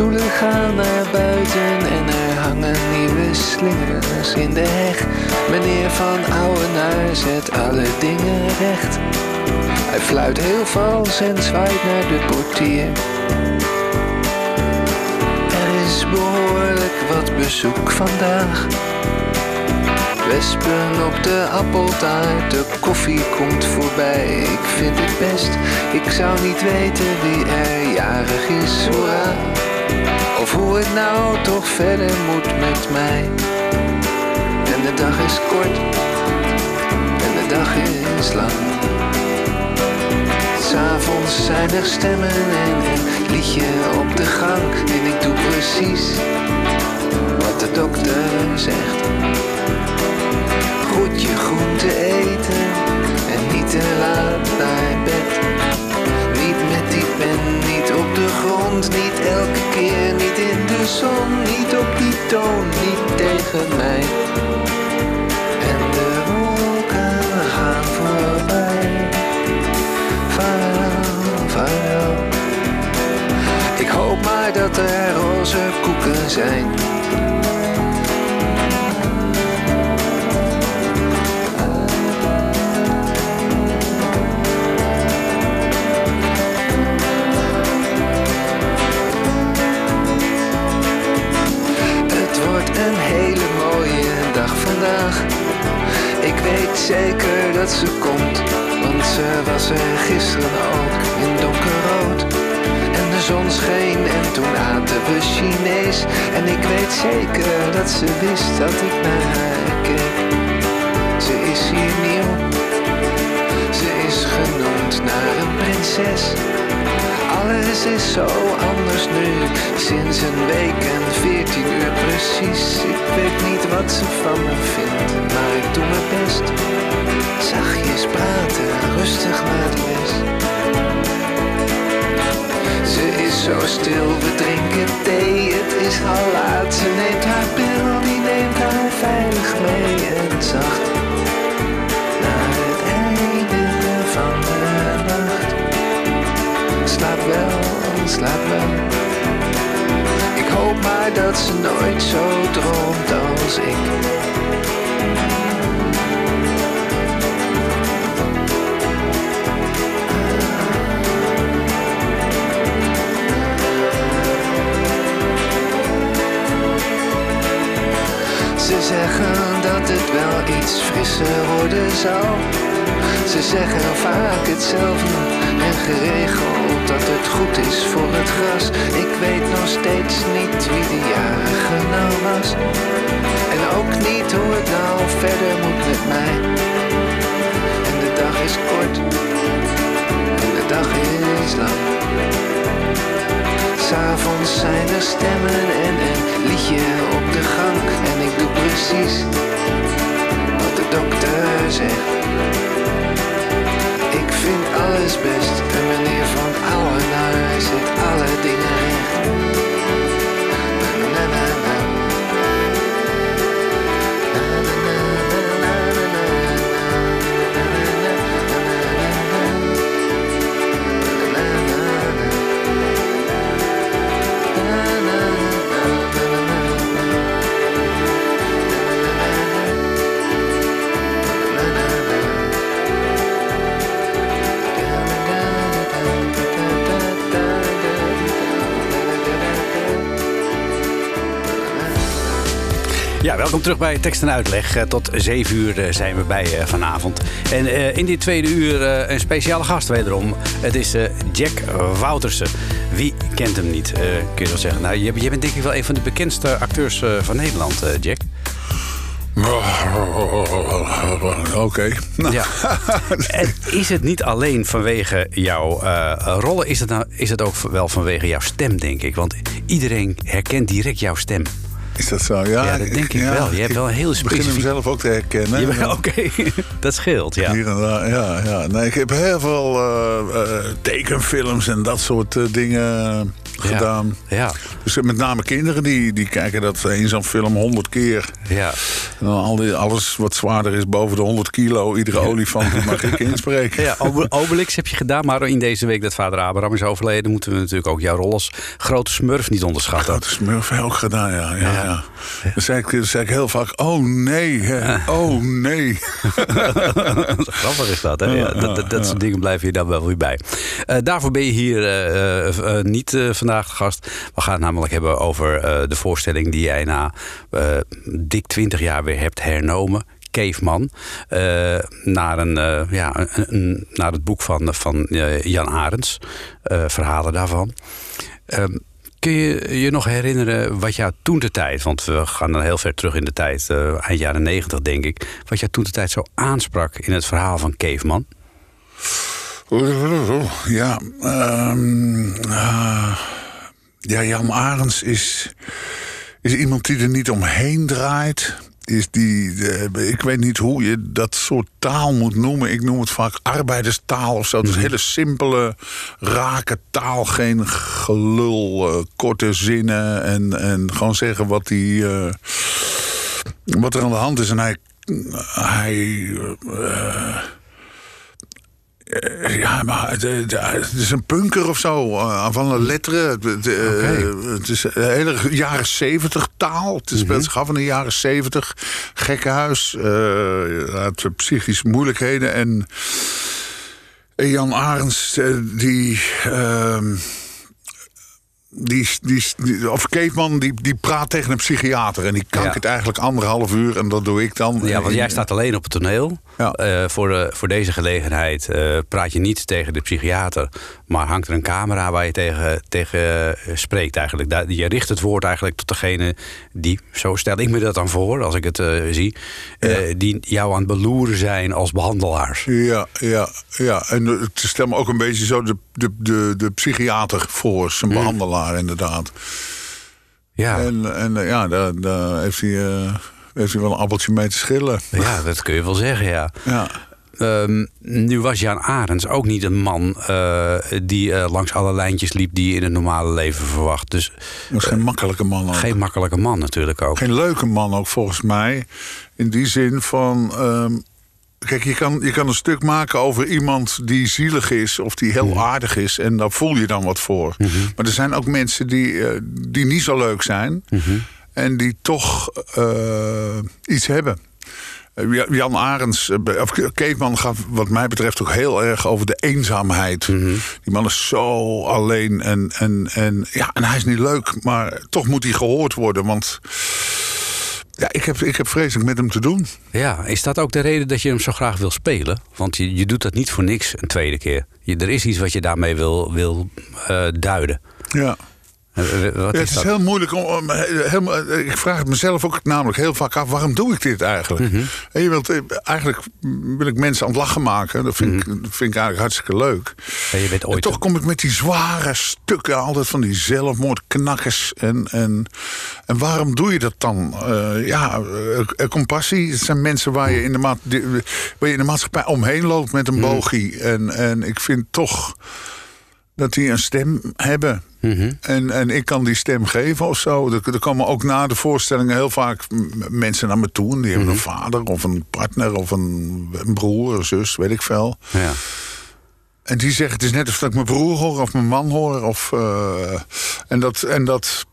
Stoelen gaan naar buiten en er hangen nieuwe slingers in de heg. Meneer van Ouwenaar zet alle dingen recht. Hij fluit heel vals en zwaait naar de portier. Er is behoorlijk wat bezoek vandaag. Wespen op de appeltaart, de koffie komt voorbij. Ik vind het best, ik zou niet weten wie er jarig is, hoera. Hoe het nou toch verder moet met mij. En de dag is kort, en de dag is lang. S'avonds zijn er stemmen en een liedje op de gang. En ik doe precies wat de dokter zegt. Goed je groente eten en niet te laat naar bed. Pen, niet op de grond, niet elke keer, niet in de zon, niet op die toon, niet tegen mij. En de wolken gaan voorbij. Vaarwel, vaarwel. Ik hoop maar dat er roze koeken zijn. Weet zeker dat ze komt, want ze was er gisteren ook in donkerrood. En de zon scheen en toen aten we Chinees. En ik weet zeker dat ze wist dat ik naar haar keek. Ze is hier nieuw, ze is genoemd naar een prinses. Alles is zo anders nu, sinds een week en veertien uur precies. Ik weet niet wat ze van me vindt, maar ik doe mijn best. Zachtjes praten, rustig naar de les. Ze is zo stil, we drinken thee, het is al laat. Ze neemt haar pil, die neemt haar veilig mee en zacht. Slaap wel, slaap wel. Ik hoop maar dat ze nooit zo droomt als ik. Ze zeggen dat het wel iets frisser worden zal. Ze zeggen vaak hetzelfde en geregeld dat het goed is voor het gras. Ik weet nog steeds niet wie de jarige nou was. En ook niet hoe het nou verder moet met mij. En de dag is kort en de dag is lang. S'avonds zijn er stemmen en een liedje op de gang. En ik doe precies wat de dokter zegt alles best. En meneer Van Ouwen, nou, zit alle dingen in. Welkom terug bij Tekst en Uitleg. Eh, Tot 7 uur eh, zijn we bij eh, vanavond. En in dit tweede uur een speciale gast wederom. Het is Jack Woutersen. Wie kent hem niet, kun je wel zeggen. Nou, je, bent denk ik wel een van de bekendste acteurs van Nederland, Jack. Oké. Nou, Ja. En is het niet alleen vanwege jouw rollen, is het, nou, is het ook wel vanwege jouw stem, denk ik? Want iedereen herkent direct jouw stem. Is dat zo? Ja, Ja, dat denk ik wel. Je hebt wel een heel Ik begin hem specifiek- zelf ook te herkennen. Ja. Oké, dat scheelt, ja. Hier en daar, ja, ja. Nee, ik heb heel veel eh, eh, tekenfilms en dat soort eh, dingen gedaan. Ja, Dus met name kinderen die, die kijken dat in zo'n film honderd keer. ja. En dan al die, alles wat zwaarder is boven de 100 kilo, iedere olifant die mag ik inspreken. Ja, Ob- Obelix heb je gedaan, maar in deze week dat vader Abraham is overleden, moeten we natuurlijk ook jouw rol als grote smurf niet onderschatten. Grote smurf heb ik ook gedaan, ja. ja, ja. Dan, zei ik, dan zei ik heel vaak, oh nee, hè, oh nee. Grappig is dat, hè? Ja, dat, dat, dat soort dingen blijven je dan wel weer bij. Eh, daarvoor ben je hier eh, eh, niet vandaag de gast. We gaan het namelijk hebben over de voorstelling die jij na dik 20 jaar hebt hernomen. Caveman. eh, naar, een, eh, ja, een, naar het boek van, van eh, Jan Arends. verhalen daarvan. Ehm, Kun je je nog herinneren wat jou toen de tijd, want we gaan dan heel ver terug in de tijd, eind jaren negentig denk ik, wat jou toen de tijd zo aansprak in het verhaal van Caveman? Ja, ehm, ja Jan Arends is, is iemand die er niet omheen draait. Is die, eh, ik weet niet hoe je dat soort taal moet noemen. Ik noem het vaak arbeiderstaal of zo. Dus hele simpele, rake taal. Geen gelul, eh, korte zinnen. En, en gewoon zeggen wat, die, eh, wat er aan de hand is. En hij, hij ja, maar het, eh, het is een punker of zo, eh, van de letteren. Het, het, eh, het is een hele jaren zeventig taal. Het speelt zich af in de jaren zeventig. Gekkenhuis, eh had psychische moeilijkheden. En Jan Arends, eh, die... ehm, die, die, die, of Keetman, die, die praat tegen een psychiater. En die kankert eigenlijk anderhalf uur. En dat doe ik dan. Ja, want jij staat alleen op het toneel. Ja. Eh, voor, de, voor deze gelegenheid eh, praat je niet tegen de psychiater, maar hangt er een camera waar je tegen, tegen spreekt eigenlijk. Daar, je richt het woord eigenlijk tot degene die, zo stel ik me dat dan voor als ik het zie, die jou aan het beloeren zijn als behandelaars. Ja, ja, ja. En het stelt me ook een beetje zo de, de, de, de psychiater voor, zijn behandelaar inderdaad. Ja, En, en ja, daar, daar heeft, hij, heeft hij wel een appeltje mee te schillen. ja, dat kun je wel zeggen, ja. Ja. Ehm, nu was Jan Arends ook niet een man eh, die eh, langs alle lijntjes liep die je in het normale leven verwacht. Dus Dat is geen makkelijke man ook. geen makkelijke man natuurlijk ook. Geen leuke man ook volgens mij. In die zin van. ehm, kijk, je kan, je kan een stuk maken over iemand die zielig is of die heel aardig is. En daar voel je dan wat voor. Maar er zijn ook mensen die, eh, die niet zo leuk zijn. En die toch eh, iets hebben. Eh, Ja- Jan Arends, eh, of Keetman gaat wat mij betreft ook heel erg over de eenzaamheid. Die man is zo alleen en, en, en, ja, en hij is niet leuk, maar toch moet hij gehoord worden. Want ja, ik, heb, ik heb vreselijk met hem te doen. Ja, is dat ook de reden dat je hem zo graag wil spelen? Want je, je doet dat niet voor niks een tweede keer. Je, er is iets wat je daarmee wil, wil duiden. Ja. Eh, eh, Wat Ja, is het is dat? heel moeilijk om. om- helemaal, ik vraag het mezelf ook namelijk heel vaak af: waarom doe ik dit eigenlijk? Mhm. En je wilt, eh, eigenlijk wil ik mensen aan het lachen maken. Dat vind, ik, dat vind ik eigenlijk hartstikke leuk. Je bent En ooit toch kom ik met die zware stukken, altijd van die zelfmoordknakkers. En, en, en waarom doe je dat dan? Eh, ja, eh, eh, compassie. Het zijn mensen waar je in de, maat, waar je in de maatschappij omheen loopt met een bogie. En, en ik vind toch dat die een stem hebben. En, en ik kan die stem geven of zo. Er, er komen ook na de voorstellingen heel vaak mensen naar me toe. En die hebben een vader of een partner of een, een broer, een zus, weet ik veel. Ja. En die zeggen, het is net alsof ik mijn broer hoor of mijn man hoor. Of, eh, en dat, en dat,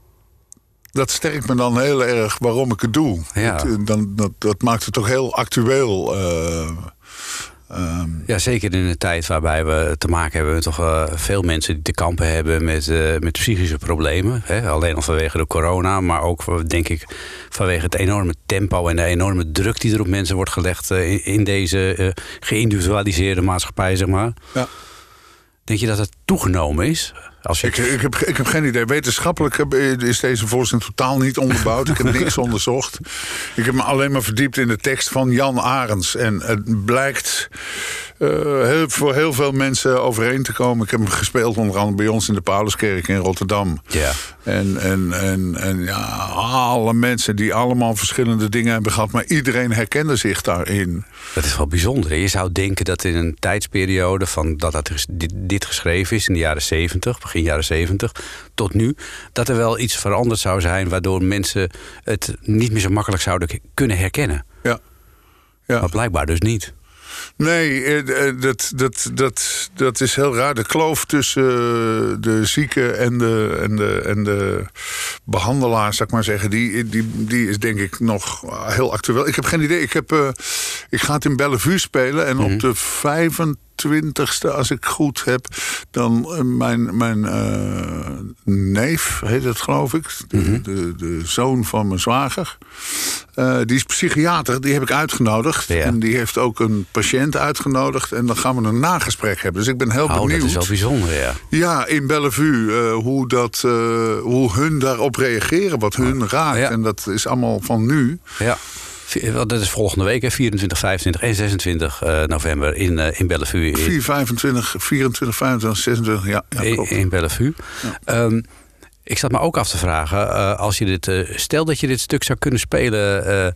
dat sterkt me dan heel erg waarom ik het doe. Ja. Dat, eh, dan, dat, dat maakt het toch heel actueel. eh, ehm, ja, zeker in een tijd waarbij we te maken hebben met toch eh, veel mensen die te kampen hebben met, eh, met psychische problemen. Hè? Alleen al vanwege de corona, maar ook voor- denk ik vanwege het enorme tempo en de enorme druk die er op mensen wordt gelegd eh, in, in deze eh, geïndividualiseerde maatschappij, zeg maar. ja. Denk je dat het toegenomen is? Als je... Ik, ik, heb, ik heb geen idee. Wetenschappelijk is deze voorstelling totaal niet onderbouwd. Ik heb niks onderzocht. Ik heb me alleen maar verdiept in de tekst van Jan Arends. En het blijkt heel, voor heel veel mensen overeen te komen. Ik heb hem gespeeld onder andere bij ons in de Pauluskerk in Rotterdam. Ja. En, en, en, en ja, alle mensen die allemaal verschillende dingen hebben gehad. Maar iedereen herkende zich daarin. Dat is wel bijzonder. Je zou denken dat in een tijdsperiode van dat, dat dit, dit geschreven is in de jaren 70, begin jaren 70, tot nu, dat er wel iets veranderd zou zijn waardoor mensen het niet meer zo makkelijk zouden kunnen herkennen. Ja. Ja. Maar blijkbaar dus niet. Nee, eh, eh, dat, dat, dat, dat is heel raar. De kloof tussen eh, de zieke en de, en de, en de behandelaar, zou ik maar zeggen, die, die, die is denk ik nog heel actueel. Ik heb geen idee. Ik, heb, ik ga het in Bellevue spelen en op de 25ste, als ik goed heb, dan eh, mijn, mijn eh, neef, heet het geloof ik, de, de, de zoon van mijn zwager. eh, die is psychiater, die heb ik uitgenodigd. Ja. En die heeft ook een patiënt uitgenodigd. En dan gaan we een nagesprek hebben. Dus ik ben heel Oh, benieuwd. dat is wel bijzonder, ja. Ja, in Bellevue. hoe, dat, hoe hun daarop reageren. Wat hun raakt. Ja. En dat is allemaal van nu. ja. Dat is volgende week, hè, 24, 25 en 26 eh, november in, eh, in Bellevue. In, 4, 25, 24, 25, 26. Ja, ja in, klopt. in Bellevue. Ehm, ik zat me ook af te vragen, eh, als je dit, stel dat je dit stuk zou kunnen spelen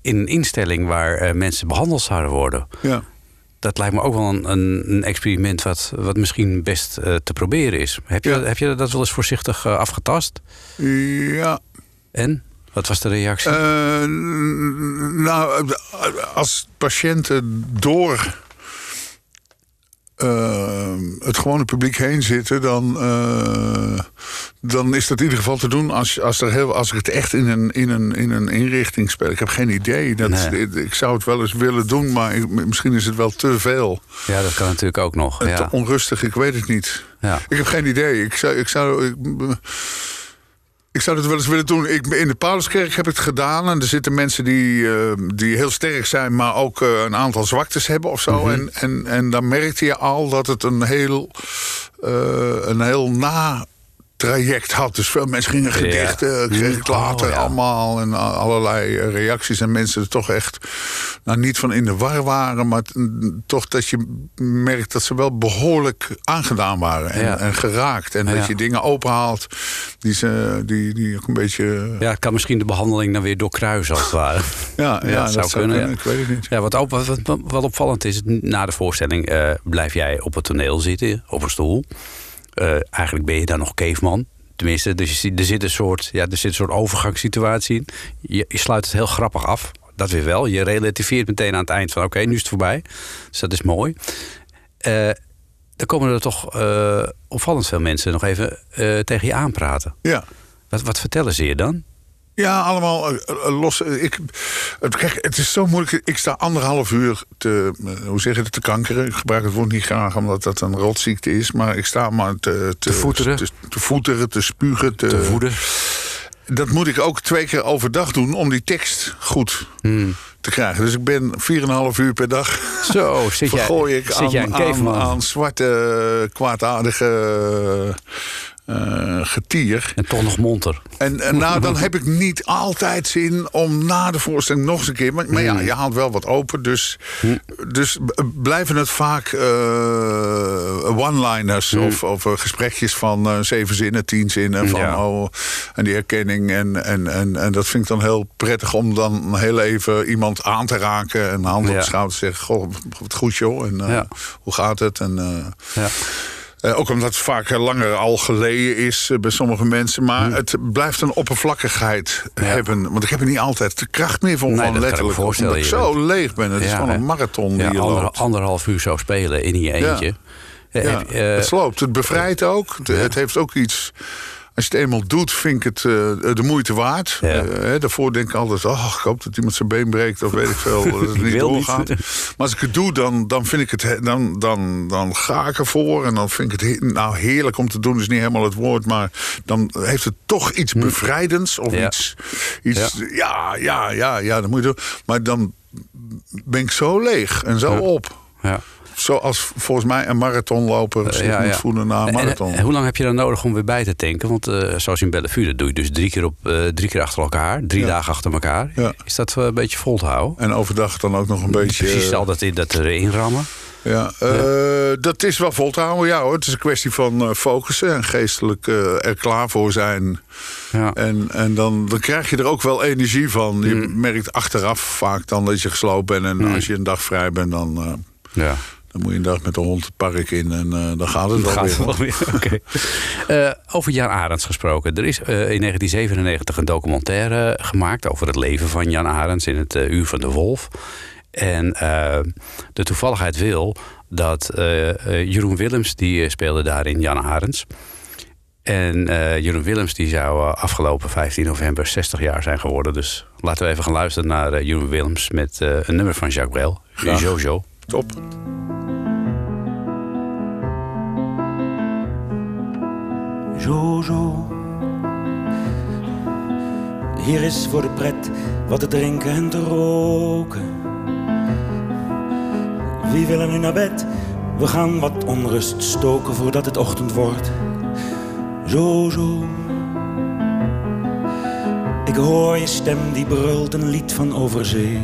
in een instelling waar mensen behandeld zouden worden. Ja. Dat lijkt me ook wel een, een, experiment wat, wat misschien best te proberen is. Heb je, Ja. heb je dat wel eens voorzichtig afgetast? ja. En? Wat was de reactie? Eh, nou, als patiënten door eh, het gewone publiek heen zitten, dan, eh, dan is dat in ieder geval te doen als, als, er heel, als ik het echt in een, in, een, in een inrichting speel. Ik heb geen idee. Dat, Nee. Ik zou het wel eens willen doen, maar ik- misschien is het wel te veel. ja, dat kan natuurlijk ook nog. Te onrustig, ik weet het niet. Ja. Ik heb geen idee. Ik zou, ik zou, ik, ik zou het wel eens willen doen. Ik, in de Pauluskerk heb ik het gedaan. En er zitten mensen die, eh, die heel sterk zijn, maar ook eh, een aantal zwaktes hebben of zo. Mhm. en, en, en dan merkte je al dat het een heel, eh, een heel na traject had. Dus veel mensen gingen gedichten, kreeg ik Oh, later ja. allemaal. En a- allerlei eh, reacties. En mensen er toch echt, nou niet van in de war waren. Maar toch dat je merkt dat ze wel behoorlijk aangedaan waren. En, Ja. en geraakt. En Ja. dat je dingen openhaalt die, ze, die, die ook een beetje... ja, het kan misschien de behandeling dan weer doorkruisen als het ware. Ja, ja, dat dat, zou kunnen, ja. Ik weet het niet. Ja, wat, op, wat, wat, wat opvallend is, na de voorstelling eh, blijf jij op het toneel zitten, op een stoel. Eh, eigenlijk ben je dan nog caveman. Tenminste, dus er zit een soort, ja, er zit een soort overgangssituatie in. Je, je sluit het heel grappig af. Dat weer wel. Je relativeert meteen aan het eind van oké, nu is het voorbij. Dus dat is mooi. Eh dan komen er toch eh, opvallend veel mensen nog even tegen je aanpraten. Ja. Wat, wat vertellen ze je dan? Ja, allemaal eh, eh, los. eh, Ik, het, kijk, het is zo moeilijk. Ik sta anderhalf uur te, hoe zeg je het, te kankeren. Ik gebruik het woord niet graag omdat dat een rotziekte is. Maar ik sta maar te, te, voeteren. Te, te voeteren, te spugen. Te, Te voeden? Dat moet ik ook twee keer overdag doen om die tekst goed Hmm. te krijgen. Dus ik ben 4,5 uur per dag. Zo, zit jij, vergooi ik zit aan, jij aan, caveman? aan zwarte, kwaadaardige eh, getier. En toch nog monter. En, en nou, dan heb ik niet altijd zin om na de voorstelling nog eens een keer. Maar, maar Hmm. ja, je haalt wel wat open. Dus, dus b- blijven het vaak eh, one-liners Hmm. of, of eh, gesprekjes van eh, zeven zinnen, tien zinnen. Van, Ja. oh, en die herkenning. En, en, en, en dat vind ik dan heel prettig om dan heel even iemand aan te raken. En hand op Ja. de schouder te zeggen: Goh, wat goed joh. En Ja. hoe gaat het? En, Ja. Eh, ook omdat het vaak eh, langer al geleden is eh, bij sommige mensen. Maar Hmm. het blijft een oppervlakkigheid hebben. Want ik heb er niet altijd de kracht meer. Nee, ik me letterlijk. voorstellen. Omdat ik zo leeg ben. Het is gewoon een marathon die je ander- loopt. anderhalf uur zo spelen in je eentje. Ja, het sloopt. Het bevrijdt ook. Het, het heeft ook iets... Als je het eenmaal doet, vind ik het eh, de moeite waard. Ja. Eh, daarvoor denk ik altijd... Oh, ik hoop dat iemand zijn been breekt. Of weet ik veel. Dat het niet doorgaat. Maar als ik het doe, dan, dan vind ik het... he- Dan, dan, dan ga ik ervoor. En dan vind ik het he- nou, heerlijk om te doen. is niet helemaal het woord. Maar dan heeft het toch iets bevrijdends. Of Hm. Ja. iets... iets ja. ja, ja, ja, dat moet je doen. Maar dan ben ik zo leeg en zo Ja. op. ja. Zoals volgens mij een marathonloper zich moet voelen na een En, marathon. en hoe lang heb je dan nodig om weer bij te tanken? Want eh, zoals in Bellevue, dat doe je dus drie keer, op, eh, drie keer achter elkaar. Drie Ja. dagen achter elkaar. Ja. Is dat eh, een beetje vol te houden? En overdag dan ook nog een beetje... Precies eh, altijd in dat erin rammen. Ja, eh, dat is wel vol te houden. Ja hoor, het is een kwestie van eh, focussen en geestelijk eh, er klaar voor zijn. Ja. En, en dan, dan krijg je er ook wel energie van. Je Mm. merkt achteraf vaak dan dat je gesloopt bent. En als je een dag vrij bent, dan, eh, ja. Dan moet je een dag met de hond het park in. En eh, dan gaat het wel Gaat weer. het wel weer. Oké. Eh, over Jan Arends gesproken. Er is eh, in 1997 een documentaire gemaakt over het leven van Jan Arends in het Uur van de Wolf. En de toevalligheid wil dat Jeroen Willems, die speelde daarin Jan Arends. En Jeroen Willems die zou afgelopen 15 november 60 jaar zijn geworden. Dus laten we even gaan luisteren naar Jeroen Willems met een nummer van Jacques Brel. Graag. Jojo. Top. Jojo. Hier is voor de pret wat te drinken en te roken. Wie wil er nu naar bed? We gaan wat onrust stoken voordat het ochtend wordt. Jojo. Ik hoor je stem die brult een lied van overzee.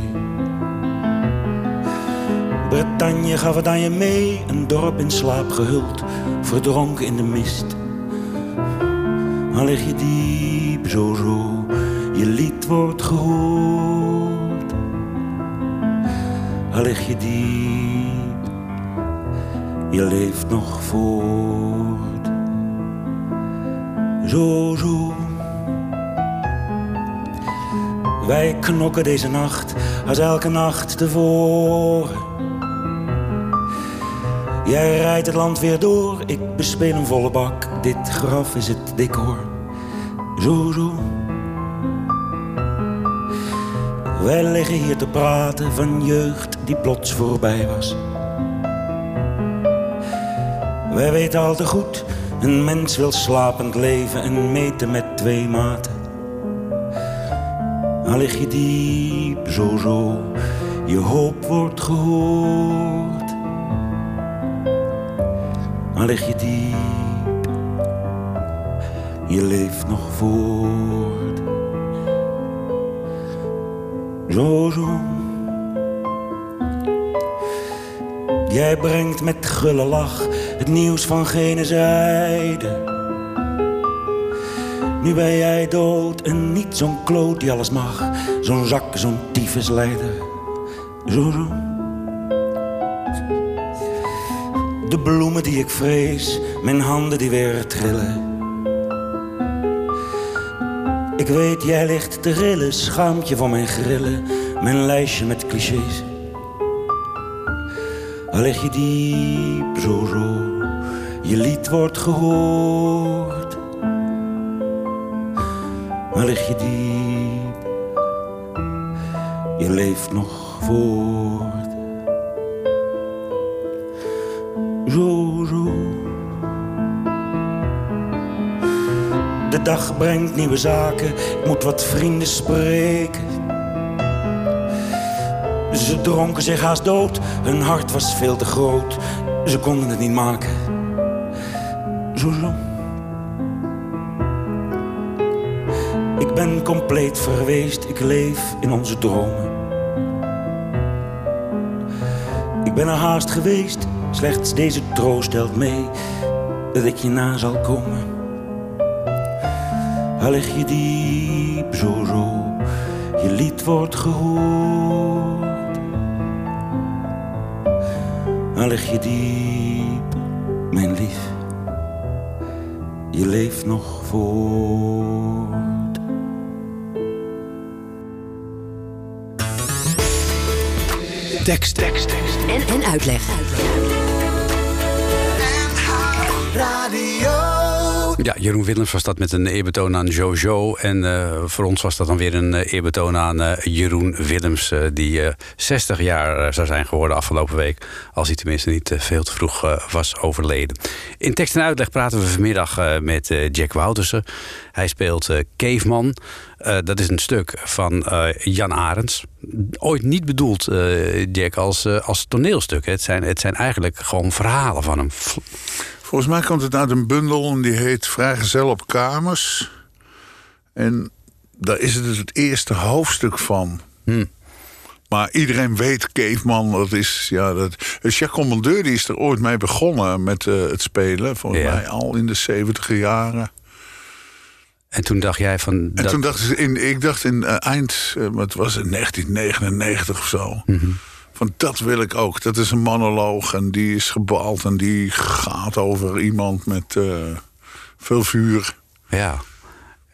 Bretagne gaf het aan je mee, een dorp in slaap gehuld, verdronken in de mist. Al lig je diep, zo zo, je lied wordt gehoord. Al lig je diep, je leeft nog voort. Zo zo. Wij knokken deze nacht als elke nacht tevoren. Jij rijdt het land weer door, ik bespeel een volle bak. Dit graf is het decor. Zo, zo. Wij liggen hier te praten van jeugd die plots voorbij was. Wij weten al te goed, een mens wil slapend leven en meten met twee maten. Al lig je diep, zo, zo, je hoop wordt gehoord. Al lig je diep, je leeft nog voort. Zo, zo. Jij brengt met gulle lach het nieuws van gene zijde. Nu ben jij dood en niet zo'n kloot die alles mag. Zo'n zak, zo'n tyfusleider. Zo, zo. De bloemen die ik vrees, mijn handen die weer trillen. Ik weet, jij ligt te rillen, schaamt je van mijn grillen, mijn lijstje met clichés. Al lig je diep, zo zo, je lied wordt gehoord. Al lig je diep, je leeft nog voort. Zo. De dag brengt nieuwe zaken, ik moet wat vrienden spreken. Ze dronken zich haast dood, hun hart was veel te groot. Ze konden het niet maken. Zo. Ik ben compleet verweest, ik leef in onze dromen. Ik ben er haast geweest, slechts deze troost stelt mee dat ik je na zal komen. Al lig je diep, zo zo, je lied wordt gehoord. Al lig je diep, mijn lief, je leeft nog voort. Tekst, tekst, tekst. En, en uitleg. Radio. Ja, Jeroen Willems was dat met een eerbetoon aan Jojo. En uh, voor ons was dat dan weer een uh, eerbetoon aan uh, Jeroen Willems... die 60 jaar zou zijn geworden afgelopen week... als hij tenminste niet veel te vroeg was overleden. In tekst en uitleg praten we vanmiddag met Jack Woutersen. Hij speelt Caveman. dat is een stuk van Jan Arends. Ooit niet bedoeld, Jack, als, als toneelstuk. Het zijn, het zijn eigenlijk gewoon verhalen van hem. Volgens mij komt het uit een bundel en die heet Vrijgezel op Kamers. En daar is het dus het eerste hoofdstuk van. Hmm. Maar iedereen weet Caveman, dat is... Ja, dat, Jacques Commandeur die is er ooit mee begonnen met uh, het spelen. Volgens Ja. mij al in de 70 jaren. En toen dacht jij van... En dat- toen dacht ik, in, ik dacht in eh, eind, eh, wat was het, 1999 of zo. Mhm. Van dat wil ik ook. Dat is een monoloog en die is gebald en die gaat over iemand met eh, veel vuur. Ja.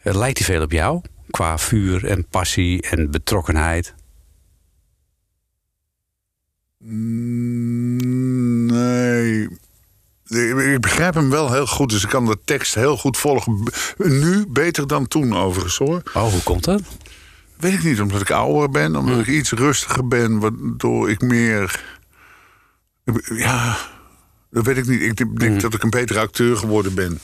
Lijkt hij veel op jou? Qua vuur en passie en betrokkenheid? Mm, Nee. Ik begrijp hem wel heel goed, dus ik kan de tekst heel goed volgen. Nu beter dan toen, overigens hoor. Oh, hoe komt dat? Weet ik niet, omdat ik ouder ben, omdat ik iets rustiger ben, waardoor ik meer. Ja, dat weet ik niet. Ik denk dat ik een betere acteur geworden ben.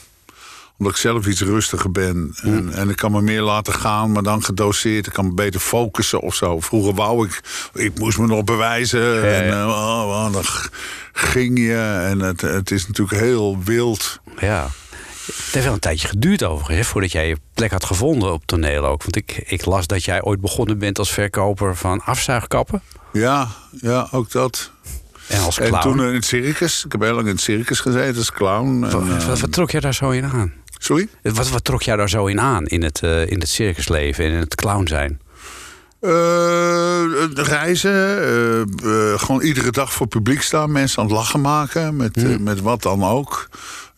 Omdat ik zelf iets rustiger ben. En, en ik kan me meer laten gaan, maar dan gedoseerd. Ik kan me beter focussen of zo. Vroeger wou ik, ik moest me nog bewijzen. En eh, oh, oh, dan ging je. En het, het is natuurlijk heel wild. Ja. Het heeft wel een tijdje geduurd overigens, hè, voordat jij je plek had gevonden op toneel ook. Want ik, ik las dat jij ooit begonnen bent als verkoper van afzuigkappen. Ja, ja, ook dat. En als En clown. toen in het circus. Ik heb heel lang in het circus gezeten als clown. En, wat, eh, wat, wat trok jij daar zo in aan? Sorry? Wat, wat trok jij daar zo in aan in het, eh, in het circusleven en in het clown zijn? Eh, reizen, eh, gewoon iedere dag voor publiek staan, mensen aan het lachen maken, met, eh, met wat dan ook.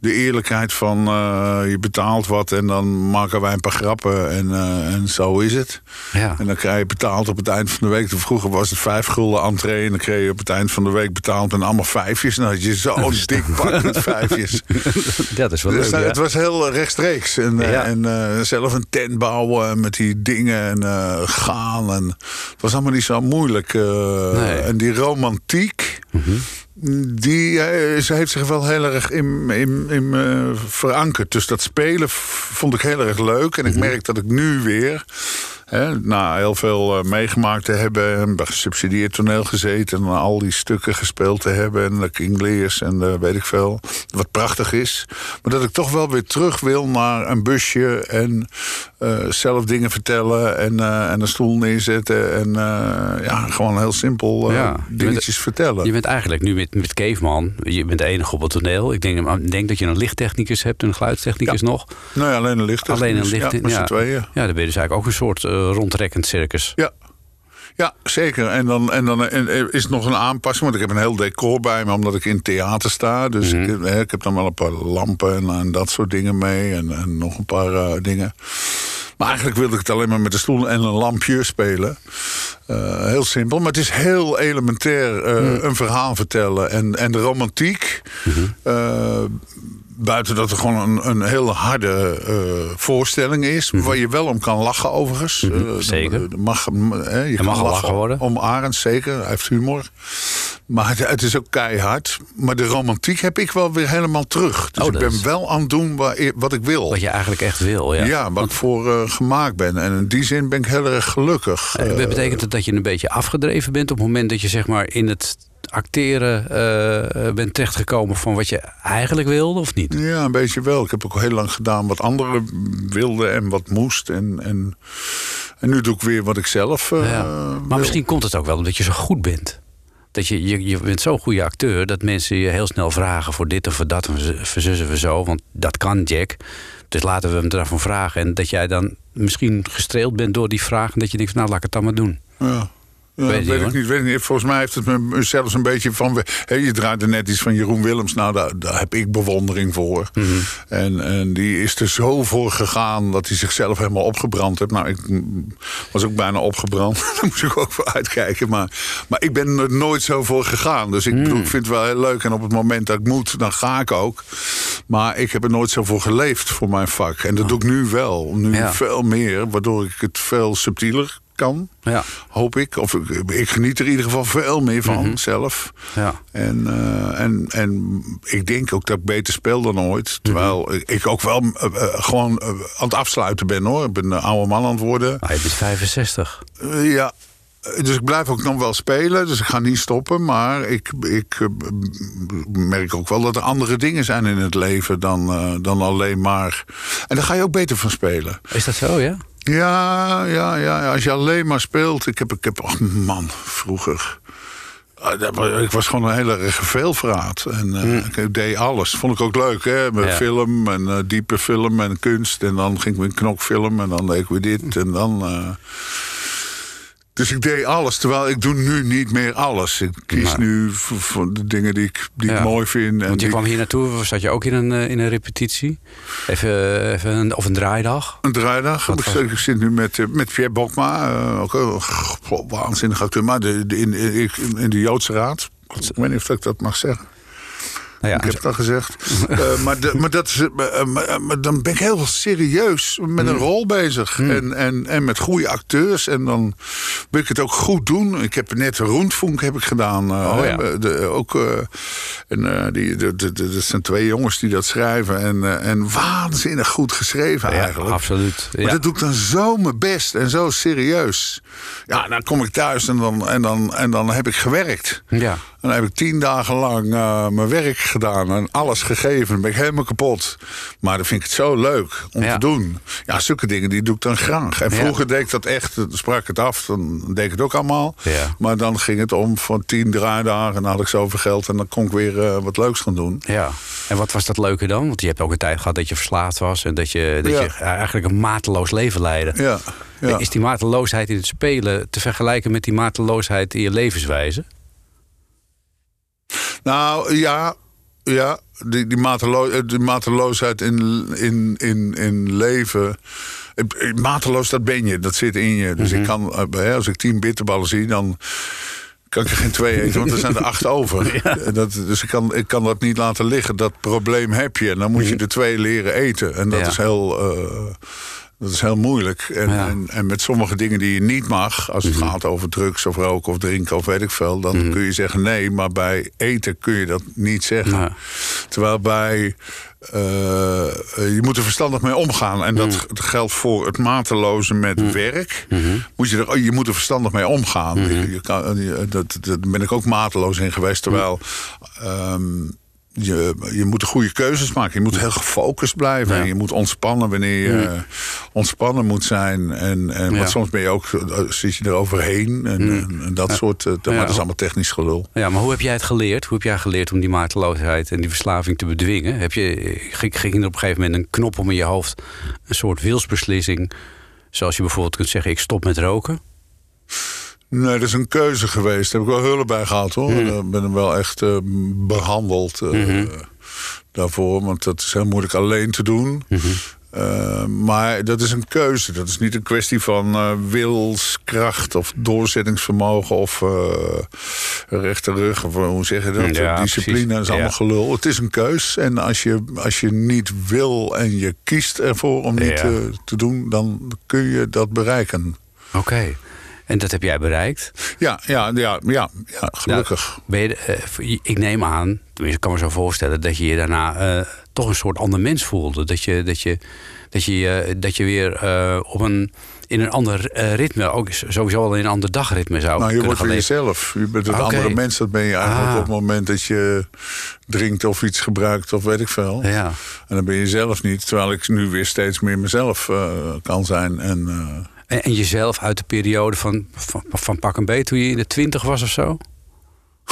De eerlijkheid van eh, je betaalt wat en dan maken wij een paar grappen en, eh, en zo is het. Ja. En dan krijg je betaald op het eind van de week. Vroeger was het vijf gulden entree en dan kreeg je op het eind van de week betaald met allemaal vijfjes. En dan had je zo'n dik pak met vijfjes. dat is wel Dus leuk, nou, ja. Het was heel eh, rechtstreeks. En, Ja. en zelf een tent bouwen met die dingen en gaan. En het was allemaal niet zo moeilijk. Nee. En die romantiek, die eh, ze heeft zich wel heel erg in, in, in me verankerd. Dus dat spelen vond ik heel erg leuk. En ik merk dat ik nu weer... Hè, na heel veel eh, meegemaakt te hebben en bij gesubsidieerd toneel gezeten en al die stukken gespeeld te hebben en de King Lears en weet ik veel, wat prachtig is. Maar dat ik toch wel weer terug wil naar een busje en eh, zelf dingen vertellen en, eh, en een stoel neerzetten en ja, gewoon heel simpel Ja, bent- dingetjes vertellen. Je bent eigenlijk nu met, met Caveman, je bent de enige op het toneel. Ik denk, ik denk dat je een lichttechnicus hebt, een geluidstechnicus nog. Nee, alleen een licht. Alleen een licht. Ja, met ja. tweeën. Ja, dan ben je dus eigenlijk ook een soort rondrekkend circus. Ja. Ja, zeker. En dan, en dan en, is het nog een aanpassing. Want ik heb een heel decor bij me, omdat ik in theater sta. Dus ik, eh, ik heb dan wel een paar lampen en, en dat soort dingen mee. En, en nog een paar eh, dingen. Maar eigenlijk wilde ik het alleen maar met een stoel en een lampje spelen. Eh, heel simpel, maar het is heel elementair eh, een verhaal vertellen. En, en de romantiek, eh, buiten dat er gewoon een, een hele harde eh, voorstelling is, waar je wel om kan lachen overigens. Eh, zeker. er mag, eh, je kan mag gelachen worden. Om Arend, zeker. Hij heeft humor. Maar het, het is ook keihard. Maar de romantiek heb ik wel weer helemaal terug. Dus Oh, ik dat ben is- wel aan het doen waar, wat ik wil. Wat je eigenlijk echt wil. Ja. Ja, waar ik voor eh, gemaakt ben. En in die zin ben ik heel erg gelukkig. Eh, Eh, betekent het dat je een beetje afgedreven bent op het moment dat je zeg maar in het acteren eh, bent terechtgekomen van wat je eigenlijk wilde of niet? Ja, een beetje wel. Ik heb ook heel lang gedaan wat anderen wilden en wat moest. En, en, en nu doe ik weer wat ik zelf eh, Ja. wil. Maar misschien komt het ook wel omdat je zo goed bent. Dat je, je, je bent zo'n goede acteur dat mensen je heel snel vragen voor dit of voor dat. En verzussen we zo, want dat kan Jack. Dus laten we hem ervan vragen. En dat jij dan misschien gestreeld bent door die vraag. En dat je denkt, van, nou laat ik het dan maar doen. Ja. Ja, Weet weet, ik niet, weet ik niet. Volgens mij heeft het me zelfs een beetje van... Hè, je draaide net iets van Jeroen Willems. Nou, daar, daar heb ik bewondering voor. Mhm. en, en die is er zo voor gegaan... dat hij zichzelf helemaal opgebrand heeft. Nou, ik was ook bijna opgebrand. Daar moest ik ook voor uitkijken. Maar, maar ik ben er nooit zo voor gegaan. Dus ik, bedoel, ik vind het wel heel leuk. En op het moment dat ik moet, dan ga ik ook. Maar ik heb er nooit zo voor geleefd voor mijn vak. En dat doe ik nu wel. Nu Oh. Ja. veel meer. Waardoor ik het veel subtieler kan. Ja. Hoop ik. Of ik, ik geniet er in ieder geval veel meer van zelf. Ja. En, eh, en, en ik denk ook dat ik beter speel dan ooit. Terwijl ik, ik ook wel eh, eh, gewoon aan het afsluiten ben hoor. Ik ben een oude man aan het worden. Ah, je bent 65. Eh, ja. Dus ik blijf ook nog wel spelen. Dus ik ga niet stoppen. Maar ik, ik merk ook wel dat er andere dingen zijn in het leven dan, dan alleen maar. En daar ga je ook beter van spelen. Is dat zo, ja? Ja, ja, ja. Als je alleen maar speelt. Ik heb, ik heb oh man, vroeger. Ah, Ik was gewoon een hele erg veelvraat. En eh, ik deed alles. Vond ik ook leuk, hè? Met Ja. film en eh, diepe film en kunst. En dan ging ik weer knokfilm en dan deed ik weer dit. En dan. eh, Dus ik deed alles, terwijl ik doe nu niet meer alles. Ik kies Maar- nu voor, voor de dingen die ik, die Ja. ik mooi vind. En Want je kwam hier naartoe, zat je ook in een, eh, in een repetitie? Even, even een, of een draaidag? Een draaidag. Wat Ik, was zit- ik zit nu met, eh, met Pierre Bokma. eh, ook een goh, waanzinnig acteur. Maar de, de- in, in, in de Joodse Raad. Ik weet niet of ik dat mag zeggen. Nou ja, ik heb het al gezegd. Eh, maar, de- maar, dat is, eh, eh, maar, maar dan ben ik heel serieus met Mm. een rol bezig. En, en, en met goede acteurs. En dan wil ik het ook goed doen. Ik heb net Roentfunk heb ik gedaan. Oh ja. eh, de, ook, en, die, de, de, de- dat zijn twee jongens die dat schrijven. En, en waanzinnig goed geschreven ja, eigenlijk. absoluut. Maar dat doe ik dan zo mijn best en zo serieus. Ja, dan kom ik thuis en dan, en dan, en dan heb ik gewerkt. ja. En dan heb ik tien dagen lang mijn werk gedaan en alles gegeven. Dan ben ik helemaal kapot. Maar dan vind ik het zo leuk om Ja. te doen. Ja, zulke dingen die doe ik dan graag. En Ja. vroeger deed ik dat echt, dan sprak ik het af, dan deed ik het ook allemaal. Ja. Maar dan ging het om van tien draaidagen en dan had ik zoveel geld en dan kon ik weer eh, wat leuks gaan doen. Ja, en wat was dat leuke dan? Want je hebt ook een tijd gehad dat je verslaafd was... en dat je, dat je eigenlijk een mateloos leven leidde. Ja, ja. Is die mateloosheid in het spelen te vergelijken met die mateloosheid in je levenswijze? Nou ja, ja die, die, matelo eh, die mateloosheid in, in, in, in leven. Mateloos, dat ben je, dat zit in je. Dus ik kan, eh, als ik tien bitterballen zie, dan kan ik er geen twee eten, want er zijn er acht over. Eh, Dat, dus ik kan, ik kan dat niet laten liggen. Dat probleem heb je. En dan moet je er twee leren eten. En dat Ja. is heel. Dat is heel moeilijk. En, Ja. en, en met sommige dingen die je niet mag, als het gaat over drugs of roken of drinken of weet ik veel, dan kun je zeggen nee. Maar bij eten kun je dat niet zeggen. Ja. Terwijl bij. eh, je moet er verstandig mee omgaan. En dat geldt voor het mateloze met werk. Moet je, er, oh, je moet er verstandig mee omgaan. Je, je kan, je- dat, dat ben ik ook mateloos in geweest. Terwijl. ehm, je, je moet de goede keuzes maken. Je moet heel gefocust blijven. Ja. En je moet ontspannen wanneer je ontspannen moet zijn. En, en, Ja. Soms ben je ook, eh, zit je er overheen. En, en, en dat soort. eh, Maar Ja. dat is allemaal technisch gelul. Ja, maar hoe heb jij het geleerd? Hoe heb jij geleerd om die mateloosheid en die verslaving te bedwingen? Heb je, ging, ging er op een gegeven moment een knop om in je hoofd... een soort wilsbeslissing, zoals je bijvoorbeeld kunt zeggen... ik stop met roken? Nee, dat is een keuze geweest. Daar heb ik wel hulp bij gehad hoor. Hmm. Ik ben hem wel echt eh, behandeld eh, Mhm. daarvoor. Want dat is heel moeilijk alleen te doen. Mhm. Eh, maar dat is een keuze. Dat is niet een kwestie van wilskracht of doorzettingsvermogen of eh rechte rug. Of hoe zeg je dat? Ja, Discipline precies. is allemaal Ja. gelul. Het is een keus. En als je, als je niet wil en je kiest ervoor om niet Ja. te, te doen, dan kun je dat bereiken. Oké. En dat heb jij bereikt? Ja, ja, ja, ja, ja gelukkig. Nou, ben je, eh, ik neem aan, tenminste ik kan me zo voorstellen... dat je je daarna eh, toch een soort ander mens voelde. Dat je, dat je, dat je, eh, dat je weer op een, in een ander ritme... ook sowieso al in een ander dagritme zou Nou, je kunnen wordt gaan weer leven. jezelf. Je bent een andere mens. Dat ben je eigenlijk Ah. op het moment dat je drinkt of iets gebruikt of weet ik veel. Ja. En dan ben je zelf niet. Terwijl ik nu weer steeds meer mezelf kan zijn. En, En, en jezelf uit de periode van, van, van pak een beet... toen je in de twintig was of zo?